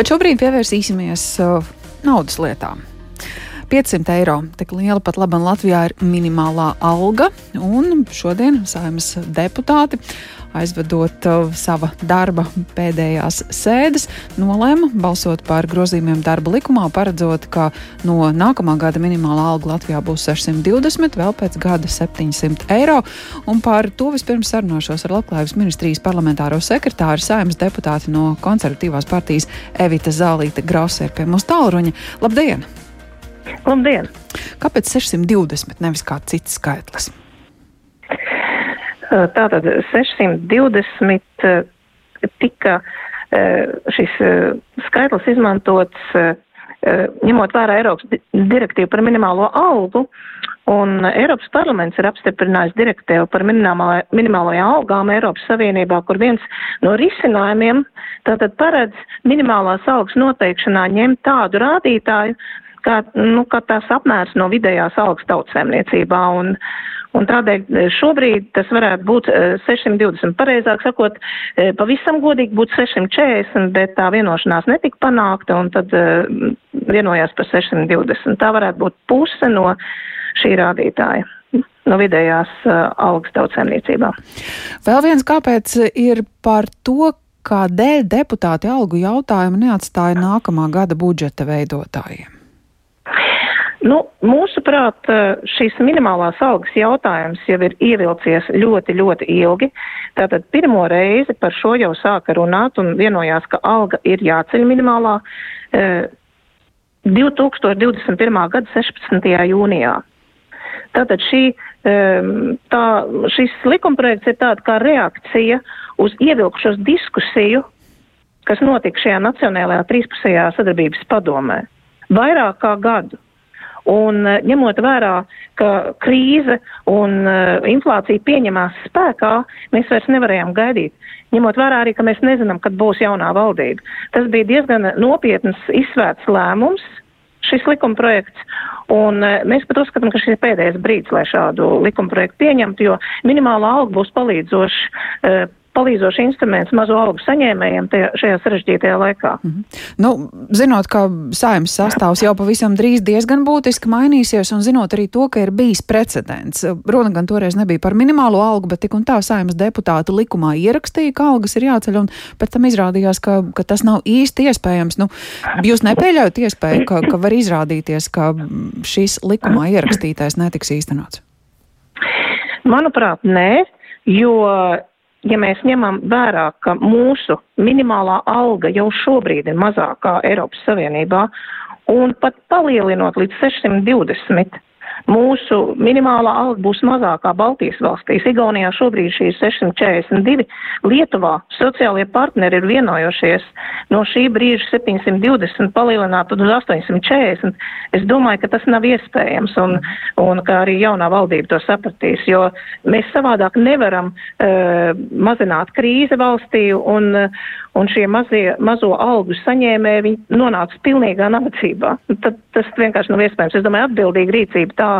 Bet šobrīd pievērsīsimies uh, naudas lietām. 500 eiro. Tik liela pat labam Latvijā ir minimālā alga, un šodien saimnes deputāti aizvedot uh, sava darba pēdējās sēdes, nolēma balsot par grozījumiem darba likumā, paredzot, ka no nākamā gada minimālā alga Latvijā būs 620, vēl pēc gada 700 eiro. Un par to vispirms sarunāšos ar Labklājības ministrijas parlamentāro sekretāru saimnes deputāti no konservatīvās partijas Evita Zālīta Grausa ir pie mums tālruņa. Labdien! Labdien! Kāpēc 620, nevis kāds cits skaitlis? Tātad 620 tika šis skaitlis izmantots ņemot vērā Eiropas direktīvu par minimālo algu, un Eiropas parlaments ir apstiprinājis direktīvu par minimālajām algām Eiropas Savienībā, kur viens no risinājumiem tātad paredz minimālās algas noteikšanā ņemt tādu rādītāju, kā, nu, kā tās apmērs no vidējās algas tautsēmniecībā. Un, Un tādēļ e, šobrīd tas varētu būt 620, e, pareizāk sakot, e, pavisam godīgi būtu 640, bet tā vienošanās netika panākta un tad vienojās par 620. Tā varētu būt puse no šī rādītāja no vidējās algas tautsēmniecībā. Vēl viens kāpēc ir par to, kādēļ deputāti algu jautājumu neatstāja nākamā gada budžeta veidotājiem. Nu, mūsuprāt, šīs minimālās algas jautājums jau ir ievilcies ļoti, ļoti ilgi. Tātad pirmo reizi par šo jau sāka runāt un vienojās, ka alga ir jāceļ minimālā eh, 2021. gada 16. jūnijā. Tātad šī, tā, šis likumprojekts ir tāda kā reakcija uz ievilkšos diskusiju, kas notika šajā Nacionālajā trīspusējā sadarbības padomē. Vairāk kā gadu. Un eh, ņemot vērā, ka krīze un uh, inflācija pieņemās spēkā, mēs vairs nevarējām gaidīt. Ņemot vērā arī, ka mēs nezinām, kad būs jaunā valdība. Tas bija diezgan nopietns izsvērts lēmums, šis likumprojekts, un uh, mēs pat uzskatām, ka šis ir pēdējais brīdis, lai šādu likumprojektu pieņemtu, jo minimālā alga būs palīdzoši uh, palīdzošs instruments mazo algu saņēmējiem tajā, šajā sarežģītajā laikā. Mm -hmm. nu, zinot, ka saimnes sastāvs jau pavisam drīz diezgan būtiski mainīsies, un zinot arī to, ka ir bijis precedents, runa gan toreiz nebija par minimālo algu, bet tik un tā saimnes deputāti likumā ierakstīja, ka algas ir jāceļ, un pēc tam izrādījās, ka, ka tas nav īsti iespējams. Nu, jūs nepieļaujat iespēju, ka, ka var izrādīties, ka šis likumā ierakstītais netiks īstenots? Manuprāt, nē, jo ja mēs ņemam vērā, ka mūsu minimālā alga jau šobrīd ir mazākā Eiropas Savienībā, un pat palielinot līdz 620 Mūsu minimālā alga būs mazākā Baltijas valstīs. Igaunijā šobrīd šī ir 642. Lietuvā sociālie partneri ir vienojušies no šī brīža 720 palielināt uz 840. Es domāju, ka tas nav iespējams un, un ka arī jaunā valdība to sapratīs, jo mēs savādāk nevaram uh, mazināt krīze valstī un, un šie mazie, mazo algu saņēmēji, viņi nonāks pilnīgā nabadzībā. Tad tas vienkārši nav iespējams. Es domāju, atbildīga rīcība tā,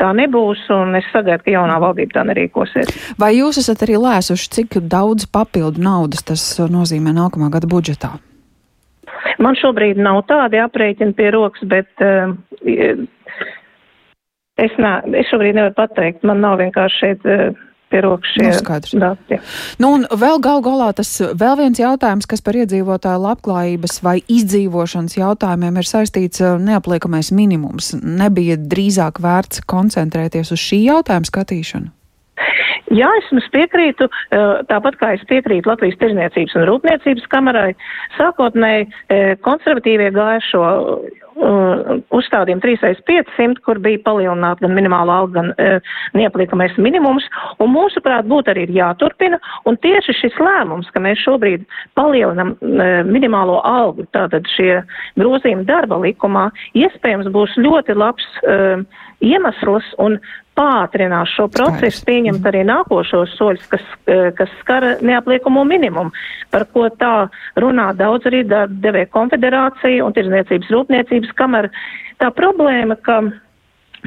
tā nebūs, un es sagaidu, ka jaunā valdība tā nerīkosies. Vai jūs esat arī lēsuši, cik daudz papildu naudas tas nozīmē nākamā gada budžetā? Man šobrīd nav tādi aprēķini pie rokas, bet uh, es, nā, es šobrīd nevaru pateikt. Man nav vienkārši šeit. Uh, pie rokas šie nu, dati. Nu, un vēl gal galā tas vēl viens jautājums, kas par iedzīvotāju labklājības vai izdzīvošanas jautājumiem ir saistīts eh, neapliekamais minimums. Nebija drīzāk vērts koncentrēties uz šī jautājuma skatīšanu? Jā, es jums piekrītu, eh, tāpat kā es piekrītu Latvijas Tirzniecības un Rūpniecības kamerai. Sākotnēji eh, konservatīvie gāja šo uh, uzstādījumu 3,500, kur bija palielināta gan minimāla alga, gan uh, neapliekamais minimums, un mūsuprāt būtu arī jāturpina, un tieši šis lēmums, ka mēs šobrīd palielinam uh, minimālo algu, tātad šie grozījumi darba likumā, iespējams būs ļoti labs uh, iemesls un pātrinās šo procesu, pieņemt mhm. arī nākošos soļus, kas, uh, kas skara neapliekamo minimumu, par ko tā runā daudz arī devēja konfederācija un tirzniecības rūpniecības kamera. Tā problēma, ka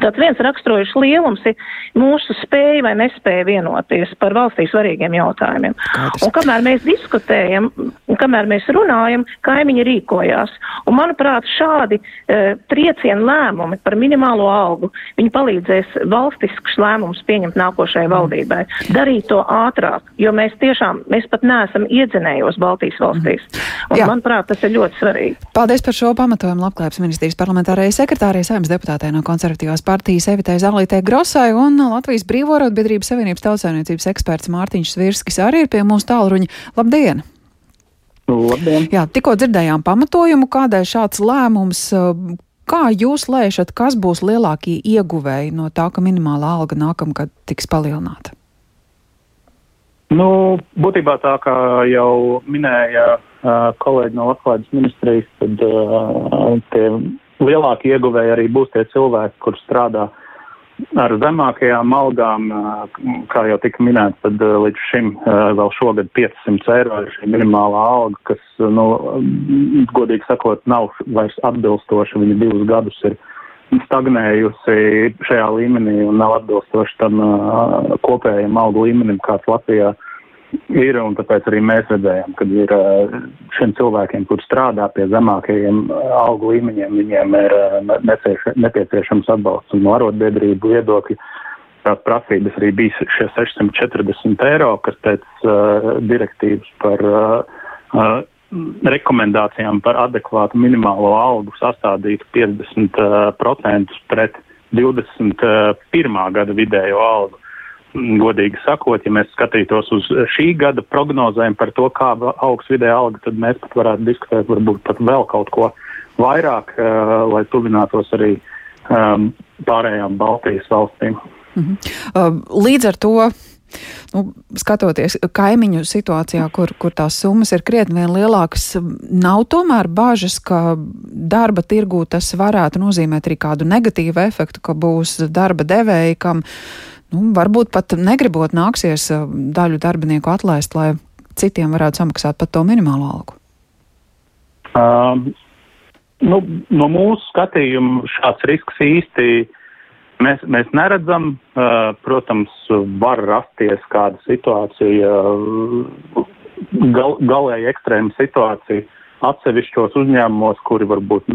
Tāds viens raksturojušs lielums ir mūsu spēja vai nespēja vienoties par valstī svarīgiem jautājumiem. Kādas? Un kamēr mēs diskutējam, un kamēr mēs runājam, kaimiņi rīkojās. Un manuprāt, šādi uh, triecienu lēmumi par minimālo algu, viņi palīdzēs valstisks lēmums pieņemt nākošajai valdībai. Darīt to ātrāk, jo mēs tiešām, mēs pat neesam iedzinējos Baltijas valstīs. Un, Jā. manuprāt, tas ir ļoti svarīgi. Paldies par šo pamatojumu Labklājības ministrijas parlamentārajai sekretārei saimnes deputātei no konservatīvās partijas Evitai Zalītē Grosai un Latvijas Brīvorotbiedrības Savienības tautsēmniecības eksperts Mārtiņš Svirskis arī ir pie mūsu tālruņa. Labdien! Labdien! Jā, tikko dzirdējām pamatojumu, kādēļ šāds lēmums. Kā jūs lēšat, kas būs lielākie ieguvēji no tā, ka minimālā alga nākamgad tiks palielināta? Nu, būtībā tā kā jau minēja uh, kolēģi no Latvijas ministrijas, tad uh, tie lielākie ieguvēji arī būs tie cilvēki, kur strādā ar zemākajām algām, kā jau tika minēts, tad līdz šim vēl šogad 500 eiro ir šī minimālā alga, kas, nu, godīgi sakot, nav vairs atbilstoša. Viņa divus gadus ir stagnējusi šajā līmenī un nav atbilstoša tam kopējam algu līmenim, kāds Latvijā ir ir, un tāpēc arī mēs redzējām, ka ir šiem cilvēkiem, kur strādā pie zemākajiem algu līmeņiem, viņiem ir nepieciešams atbalsts un no arotbiedrību viedokļa. Tās prasības arī bija šie 640 eiro, kas pēc uh, direktīvas par uh, uh, rekomendācijām par adekvātu minimālo algu sastādītu 50% pret 21. gada vidējo algu godīgi sakot, ja mēs skatītos uz šī gada prognozēm par to, kā augs vidē alga, tad mēs pat varētu diskutēt varbūt pat vēl kaut ko vairāk, uh, lai tuvinātos arī um, pārējām Baltijas valstīm. Mm -hmm. Līdz ar to Nu, skatoties kaimiņu situācijā, kur, kur tās summas ir krietni lielākas, nav tomēr bažas, ka darba tirgū tas varētu nozīmēt arī kādu negatīvu efektu, ka būs darba devēji, kam nu, varbūt pat negribot nāksies eh, daļu darbinieku atlaist, lai citiem varētu samaksāt pat to minimālo algu? Um, nu, no mūsu skatījuma šāds risks īsti mēs, mēs neredzam. Uh, protams, var rasties kāda situācija, gal, galēji ekstrēma situācija atsevišķos uzņēmumos, kuri varbūt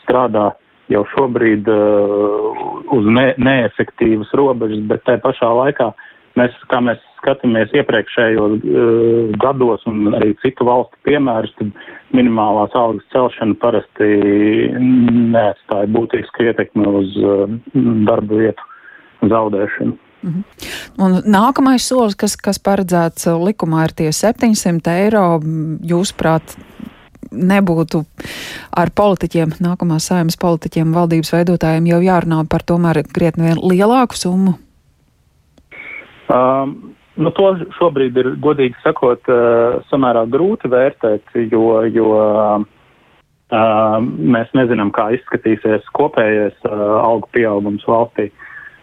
strādā uh, jau šobrīd uh, uz ne, neefektīvas robežas, bet tai pašā laikā mēs, kā mēs skatāmies iepriekšējos uh, gados un arī citu valstu piemērus, tad minimālās algas celšana parasti neatstāja būtisku ietekmi uz uh, darba vietu zaudēšanu. -hmm. Un nākamais solis, kas, kas paredzēts likumā, ir tie 700 eiro. Jūsuprāt, nebūtu ar politiķiem, nākamās saimas politiķiem, valdības veidotājiem jau jārunā par tomēr krietni lielāku summu? Um, nu, to šobrīd ir, godīgi sakot, uh, samērā grūti vērtēt, jo, jo uh, mēs nezinām, kā izskatīsies kopējais uh, algu pieaugums valstī.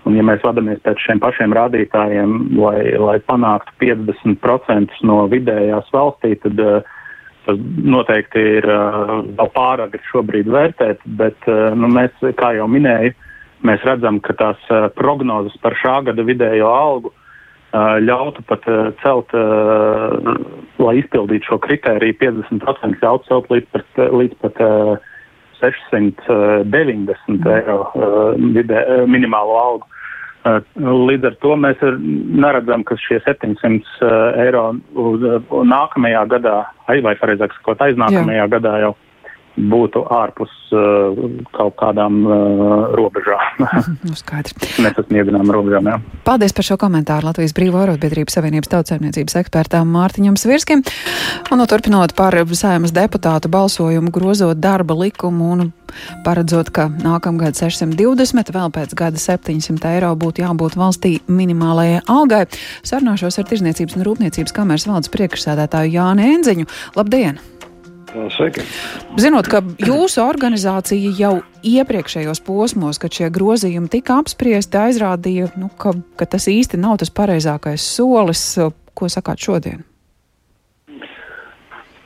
Un, ja mēs vadāmies pēc šiem pašiem rādītājiem, lai, lai panāktu 50% no vidējās valstī, tad uh, Tas noteikti ir uh, vēl pāragri šobrīd vērtēt, bet uh, nu, mēs, kā jau minēju, mēs redzam, ka tās uh, prognozes par šā gada vidējo algu ļautu pat celt, lai izpildītu šo kritēriju 50% ļautu celt līdz pat, līdz pat 690 eiro vidē, minimālo algu. Uh, līdz ar to mēs neredzam, ka šie 700 uh, eiro uz nākamajā gadā, vai pareizāk sakot, aiznākamajā Jā. gadā jau būtu ārpus uh, kaut kādām uh, robežām. nu, skaidrs. Nesasniedzamām robežām, jā. Paldies par šo komentāru Latvijas Brīvo arotbiedrības savienības tautsēmniecības ekspertām Mārtiņam Svirskim. Un no turpinot par saimas deputātu balsojumu grozot darba likumu un paredzot, ka nākamgad 620, vēl pēc gada 700 eiro būtu jābūt valstī minimālajai algai, sarunāšos ar Tirzniecības un Rūpniecības kameras valdes priekšsēdētāju Jāni Enziņu. Labdien! Sveiki. Zinot, ka jūsu organizācija jau iepriekšējos posmos, kad šie grozījumi tika apspriesti, aizrādīja, nu, ka, ka tas īsti nav tas pareizākais solis. Ko sakāt šodien?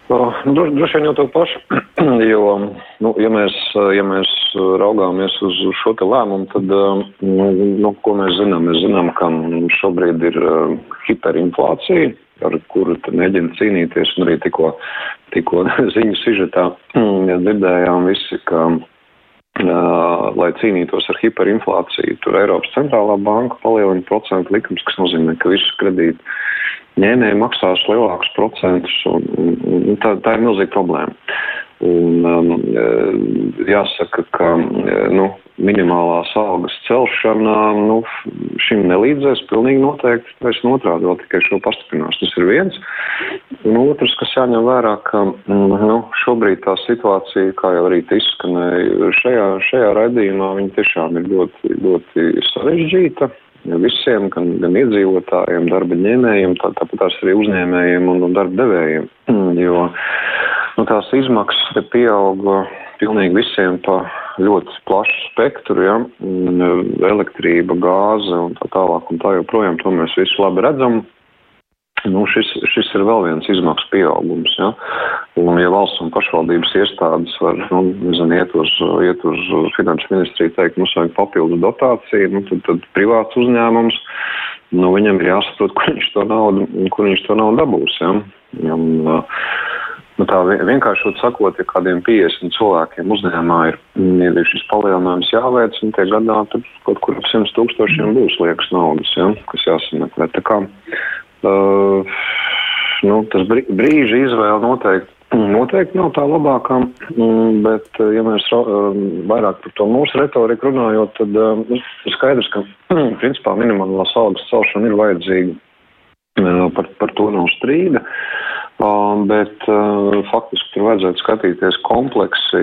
Droši vien jau to pašu, jo, nu, ja mēs, ja mēs raugāmies uz šo te lēmumu, tad, nu, nu, ko mēs zinām? Mēs zinām, ka šobrīd ir hiperinflācija, ar kuru mēģina cīnīties, un arī tikko, tikko ziņu sižetā dzirdējām visi, ka, lai cīnītos ar hiperinflāciju, tur Eiropas centrālā banka palielina procentu likums, kas nozīmē, ka visus kredīti ņēmēji maksās lielākus procentus, un, un tā, tā ir milzīga problēma. Un, um, e, jāsaka, ka e, nu, minimālās algas celšana nu, šim nelīdzēs pilnīgi noteikti, taisn otrādi vēl tikai šo pastiprinās. Tas ir viens. Un otrs, kas jāņem vērā, ka mm, nu, šobrīd tā situācija, kā jau arī izskanēja, šajā, šajā raidījumā viņa tiešām ir ļoti, ļoti sarežģīta visiem, gan, gan iedzīvotājiem, darba ņēmējiem, tā, tāpat arī uzņēmējiem un, un darba devējiem. Jo nu, tās izmaksas te pieauga pilnīgi visiem pa ļoti plašu spektru, ja, elektrība, gāze un tā tālāk un tā joprojām, to mēs visi labi redzam. Nu, šis, šis ir vēl viens izmaksu pieaugums. Ja? Un, ja valsts un pašvaldības iestādes var nu, nezinu, iet, uz, iet uz finanšu ministriju, teikt, mums vajag papildu dotāciju, nu, tad, tad privāts uzņēmums, nu, viņam ir jāsaprot, kur viņš to naudu, kur viņš to naudu dabūs. Ja? Un, nu, tā vienkāršot sakot, ja kādiem 50 cilvēkiem uzņēmumā ir, ir šis palielinājums jāveic, un tie gadā tad kaut kur ap 100 tūkstošiem būs liekas naudas, ja? kas jāsameklē. Tā kā Uh, nu, tas brīža izvēle noteikti, noteikti nav tā labākā, mm, bet, ja mēs vairāk par to mūsu retoriku runājot, tad uh, skaidrs, ka principā minimālās algas celšana ir vajadzīga. Par, par to nav strīda. Uh, bet uh, faktiski tur vajadzētu skatīties kompleksi,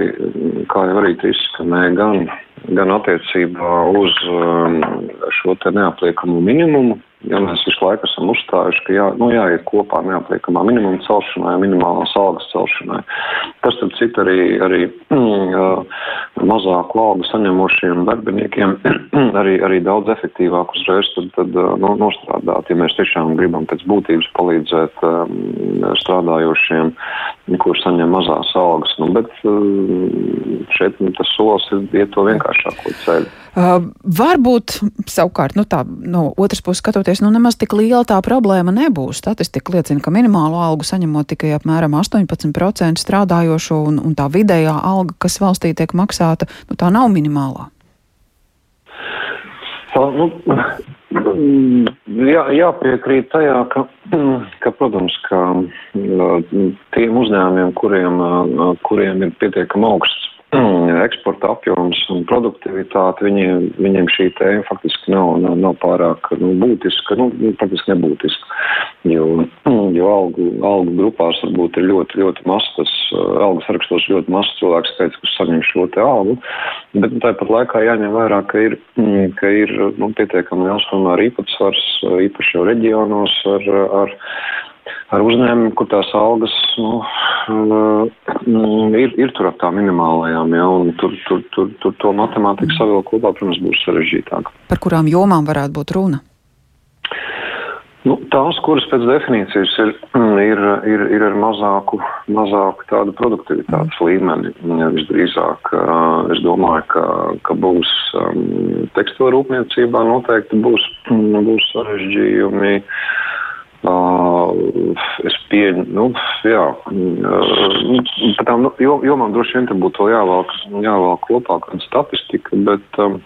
kā jau arī izskanēja, gan, gan attiecībā uz um, šo neapliekamo minimumu, ja mēs visu laiku esam uzstājuši, ka jā, nu, jāiet kopā neapliekamā minimuma celšanai, minimālās algas celšanai. Tas, starp citu, arī, arī mm, mazāku algu saņemošiem darbiniekiem arī, arī daudz efektīvāk uzreiz tad, tad, nu, nostrādāt, ja mēs tiešām gribam pēc būtības palīdzēt um, strādājošiem, kurš saņem mazās algas. Nu, bet šeit nu, tas solis ir iet to vienkāršāko ceļu. Uh, varbūt savukārt, nu tā, no otras puses skatoties, nu nemaz tik liela tā problēma nebūs. Statistika liecina, ka minimālo algu saņemot tikai apmēram 18% strādājošo un, un tā vidējā alga, kas valstī tiek maksāta, nu tā nav minimālā. Tā, nu, jā, jāpiekrīt tajā, ka, ka protams, ka tiem uzņēmumiem, kuriem, kuriem ir pietiekami augsts eksporta apjoms un produktivitāte, viņiem, viņiem šī tēma faktiski nav, nav, nav pārāk nu, būtiska, nu, faktiski nebūtiska, jo, jo algu, algu grupās varbūt ir ļoti, ļoti maz tas, algas sarakstos ļoti maz cilvēks skaits, kas saņem šo te algu, bet nu, tāpat laikā jāņem vērā, ka ir, ka ir nu, pietiekami liels tomēr īpatsvars, īpaši jau reģionos ar, ar ar uzņēmumu, kur tās algas nu, ir, ir tur ap tā minimālajām, ja, un tur, tur, tur, tur to matemātiku savilkt kopā, protams, būs sarežģītāk. Par kurām jomām varētu būt runa? Nu, tās, kuras pēc definīcijas ir, ir, ir, ir ar mazāku, mazāku tādu produktivitātes līmeni, visdrīzāk, es domāju, ka, ka būs tekstilu rūpniecībā noteikti būs, būs sarežģījumi. Uh, es pieņemu, nu, jā, uh, par tām nu, jomām droši vien te būtu vēl jāvalk, jāvalk kopā kāda statistika, bet um,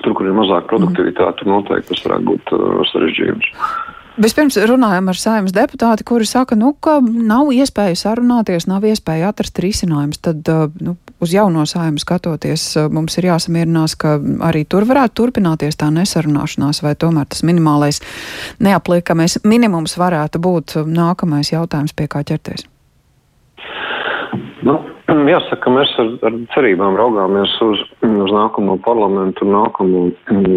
tur, kur ir mazāk produktivitāte, noteikti tas varētu būt uh, sarežģījums. Vispirms runājam ar saimnes deputāti, kuri saka, nu, ka nav iespēja sarunāties, nav iespēja atrast risinājumus. Tad nu, uz jauno saimu skatoties, mums ir jāsamierinās, ka arī tur varētu turpināties tā nesarunāšanās, vai tomēr tas minimālais neapliekamais minimums varētu būt nākamais jautājums, pie kā ķerties. Nu, jāsaka, mēs ar, ar cerībām raugāmies uz, uz nākamo parlamentu un nākamo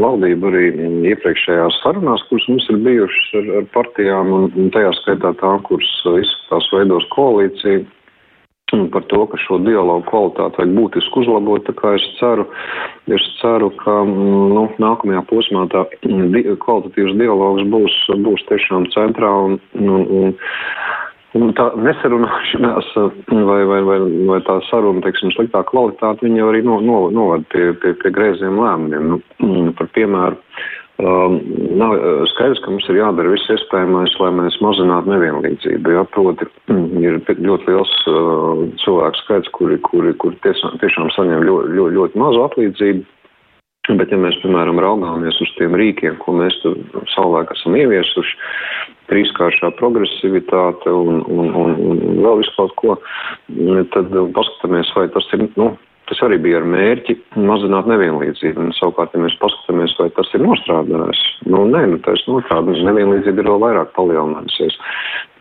valdību arī iepriekšējās sarunās, kuras mums ir bijušas ar, ar partijām, un, un tajā skaitā tā, kuras izskatās veidos koalīciju. Par to, ka šo dialogu kvalitāti vajag būtiski uzlabot, tā kā es ceru, es ceru, ka nu, nākamajā posmā tā di kvalitatīvs dialogs būs, būs tiešām centrā un, un Un tā nesarunāšanās vai, vai, vai, vai tā saruna, teiksim, sliktā kvalitāte, viņa jau arī no, no, novad pie, pie, pie greiziem lēmumiem. Nu, mm, par piemēru, um, nav skaidrs, ka mums ir jādara viss iespējamais, lai mēs mazinātu nevienlīdzību. Jā, proti, ir ļoti liels uh, cilvēku skaits, kuri, kuri, kuri tiešām, tiešām saņem ļoti, ļoti, ļoti mazu atlīdzību. Bet, ja mēs, piemēram, raugāmies uz tiem rīkiem, ko mēs savulaik esam ieviesuši, trīskāršā progresivitāte un, un, un, un vēl visu kaut ko, tad paskatāmies, vai tas ir, nu, tas arī bija ar mērķi mazināt nevienlīdzību. Un, savukārt, ja mēs paskatāmies, vai tas ir nostrādājis, nu, nē, nu, tas nostrādājis, nevienlīdzība ir vēl vairāk palielinājusies.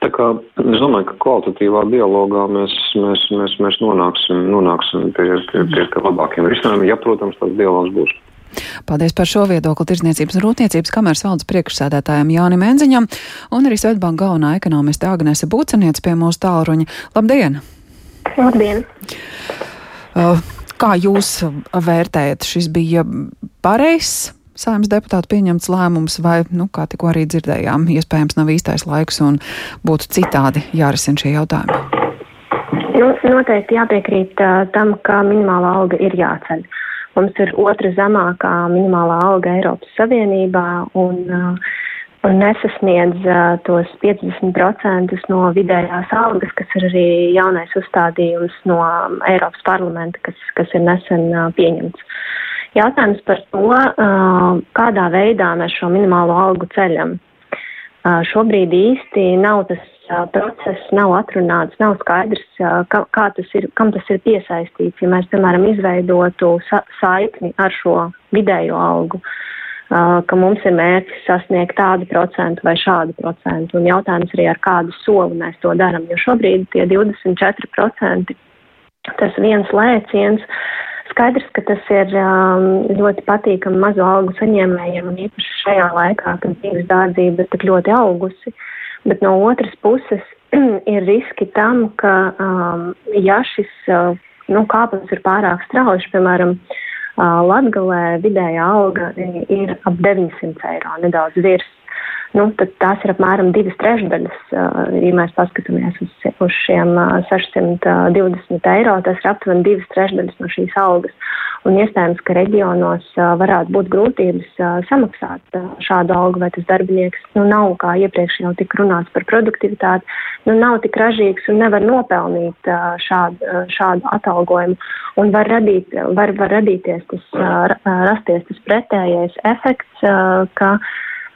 Tā kā es domāju, ka kvalitatīvā dialogā mēs, mēs, mēs, mēs nonāksim, nonāksim pie, pie, pie labākiem risinājumiem, ja, protams, tāds dialogs būs. Paldies par šo viedokli Tirzniecības un Rūpniecības kameras valdes priekšsēdētājiem Jānim Enziņam un arī Svetbanka galvenā ekonomiste Agnese Būceniec pie mūsu tālruņa. Labdien! Labdien! Uh, kā jūs vērtējat, šis bija pareizs? Saimnes deputātu pieņemts lēmums, vai, nu, kā tikko arī dzirdējām, iespējams nav īstais laiks un būtu citādi jārisina šie jautājumi? Nu, noteikti jāpiekrīt uh, tam, ka minimālā alga ir jāceļ. Mums ir otra zemākā minimālā alga Eiropas Savienībā un, uh, un nesasniedz uh, tos 50% no vidējās algas, kas ir arī jaunais uzstādījums no Eiropas parlamenta, kas, kas ir nesen uh, pieņemts. Jautājums par to, kādā veidā mēs šo minimālo algu ceļam. Šobrīd īsti nav tas process nav atrunāts, nav skaidrs, kā, kā tas ir, kam tas ir piesaistīts. Ja mēs, piemēram, izveidotu sa saikni ar šo vidējo algu, ka mums ir mērķis sasniegt tādu procentu vai šādu procentu, un jautājums arī ar kādu soli mēs to darām, jo šobrīd tie 24% tas viens lēciens. Skaidrs, ka tas ir um, ļoti patīkami mazo algu saņēmējiem, un īpaši šajā laikā, kad dzīves dārdzība ir tik ļoti augusi. Uh, bet no otras puses ir riski tam, ka um, ja šis uh, nu, kāpums ir pārāk strauji, piemēram, uh, Latgalē vidējā alga ir ap 900 eiro, nedaudz virs nu, tad tās ir apmēram divas trešdaļas. Ja mēs paskatāmies uz, uz šiem 620 eiro, tas ir aptuveni divas trešdaļas no šīs algas. Un iespējams, ka reģionos varētu būt grūtības samaksāt šādu algu, vai tas darbinieks nu, nav, kā iepriekš jau tika runāts par produktivitāti, nu, nav tik ražīgs un nevar nopelnīt šādu, šādu atalgojumu. Un var, radīt, var, var radīties tas, rasties tas pretējais efekts, ka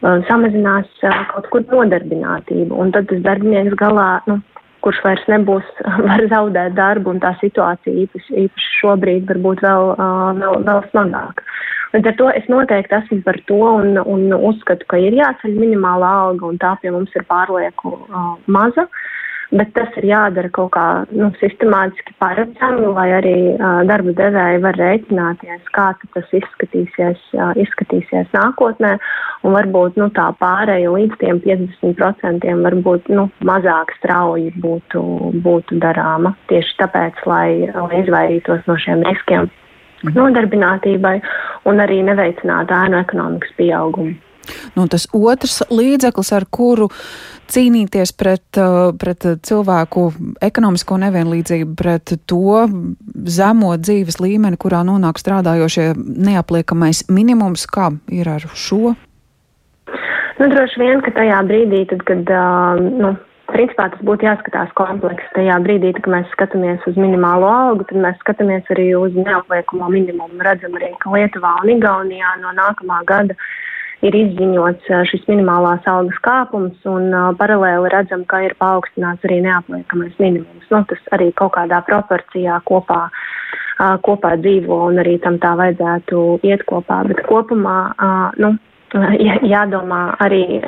samazinās kaut kur nodarbinātību. Un tad tas darbinieks galā, nu, kurš vairs nebūs, var zaudēt darbu, un tā situācija īpaši, īpaši šobrīd varbūt vēl, vēl, vēl smagāka. Līdz ar to es noteikti esmu par to un, un uzskatu, ka ir jāceļ minimālā alga, un tā pie mums ir pārlieku uh, maza. Uh, bet tas ir jādara kaut kā nu, sistemātiski paredzami, lai arī uh, darba devēji var rēķināties, kā tas izskatīsies, uh, izskatīsies nākotnē, un varbūt nu, tā pārēja līdz tiem 50% varbūt nu, mazāk strauji būtu, būtu darāma. Tieši tāpēc, lai, lai izvairītos no šiem riskiem nodarbinātībai un arī neveicinātu ēnu ekonomikas pieaugumu. Nu, tas otrs līdzeklis, ar kuru cīnīties pret, uh, pret cilvēku ekonomisko nevienlīdzību, pret to zemo dzīves līmeni, kurā nonāk strādājošie neapliekamais minimums, kā ir ar šo? Nu, droši vien, ka tajā brīdī, tad, kad, uh, nu, principā tas būtu jāskatās komplekss. Tajā brīdī, kad mēs skatāmies uz minimālo algu, tad mēs skatāmies arī uz neapliekamo minimumu. Redzam arī, ka Lietuvā un Igaunijā no nākamā gada ir izziņots šis minimālās algas kāpums, un paralēli redzam, ka ir paaugstināts arī neapliekamais minimums. Nu, tas arī kaut kādā proporcijā kopā, kopā dzīvo, un arī tam tā vajadzētu iet kopā. Bet kopumā, nu, jādomā arī,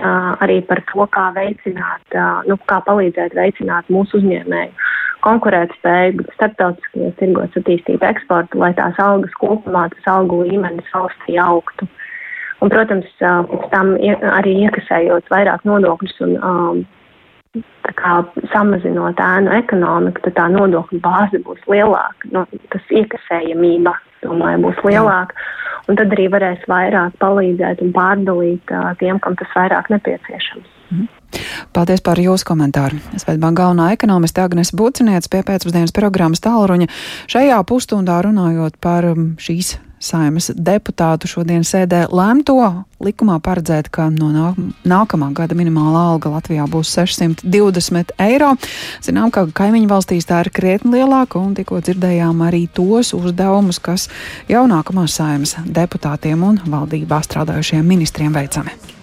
arī par to, kā veicināt, nu, kā palīdzēt veicināt mūsu uzņēmēju konkurētspēju, starptautiskajos tirgos attīstīt eksportu, lai tās algas kopumā, tas algu līmenis valstī augtu. Un, protams, pēc tam arī iekasējot vairāk nodokļus un um, kā, samazinot ēnu ekonomiku, tad tā nodokļu bāze būs lielāka. No, tas iekasējamība domāju, būs lielāka. Un tad arī varēs vairāk palīdzēt un pārdalīt uh, tiem, kam tas vairāk nepieciešams. Mm. Paldies par jūsu komentāru. Svetbanka galvenā ekonomiste Agnese Bucinieca pie pēcpusdienas programmas tālruņa šajā pusstundā runājot par šīs saimas deputātu šodien sēdē lēmto likumā paredzēt, ka no nākamā gada minimālā alga Latvijā būs 620 eiro. Zinām, ka kaimiņu valstīs tā ir krietni lielāka, un tikko dzirdējām arī tos uzdevumus, kas jau nākamās saimas deputātiem un valdībā strādājušiem ministriem veicami.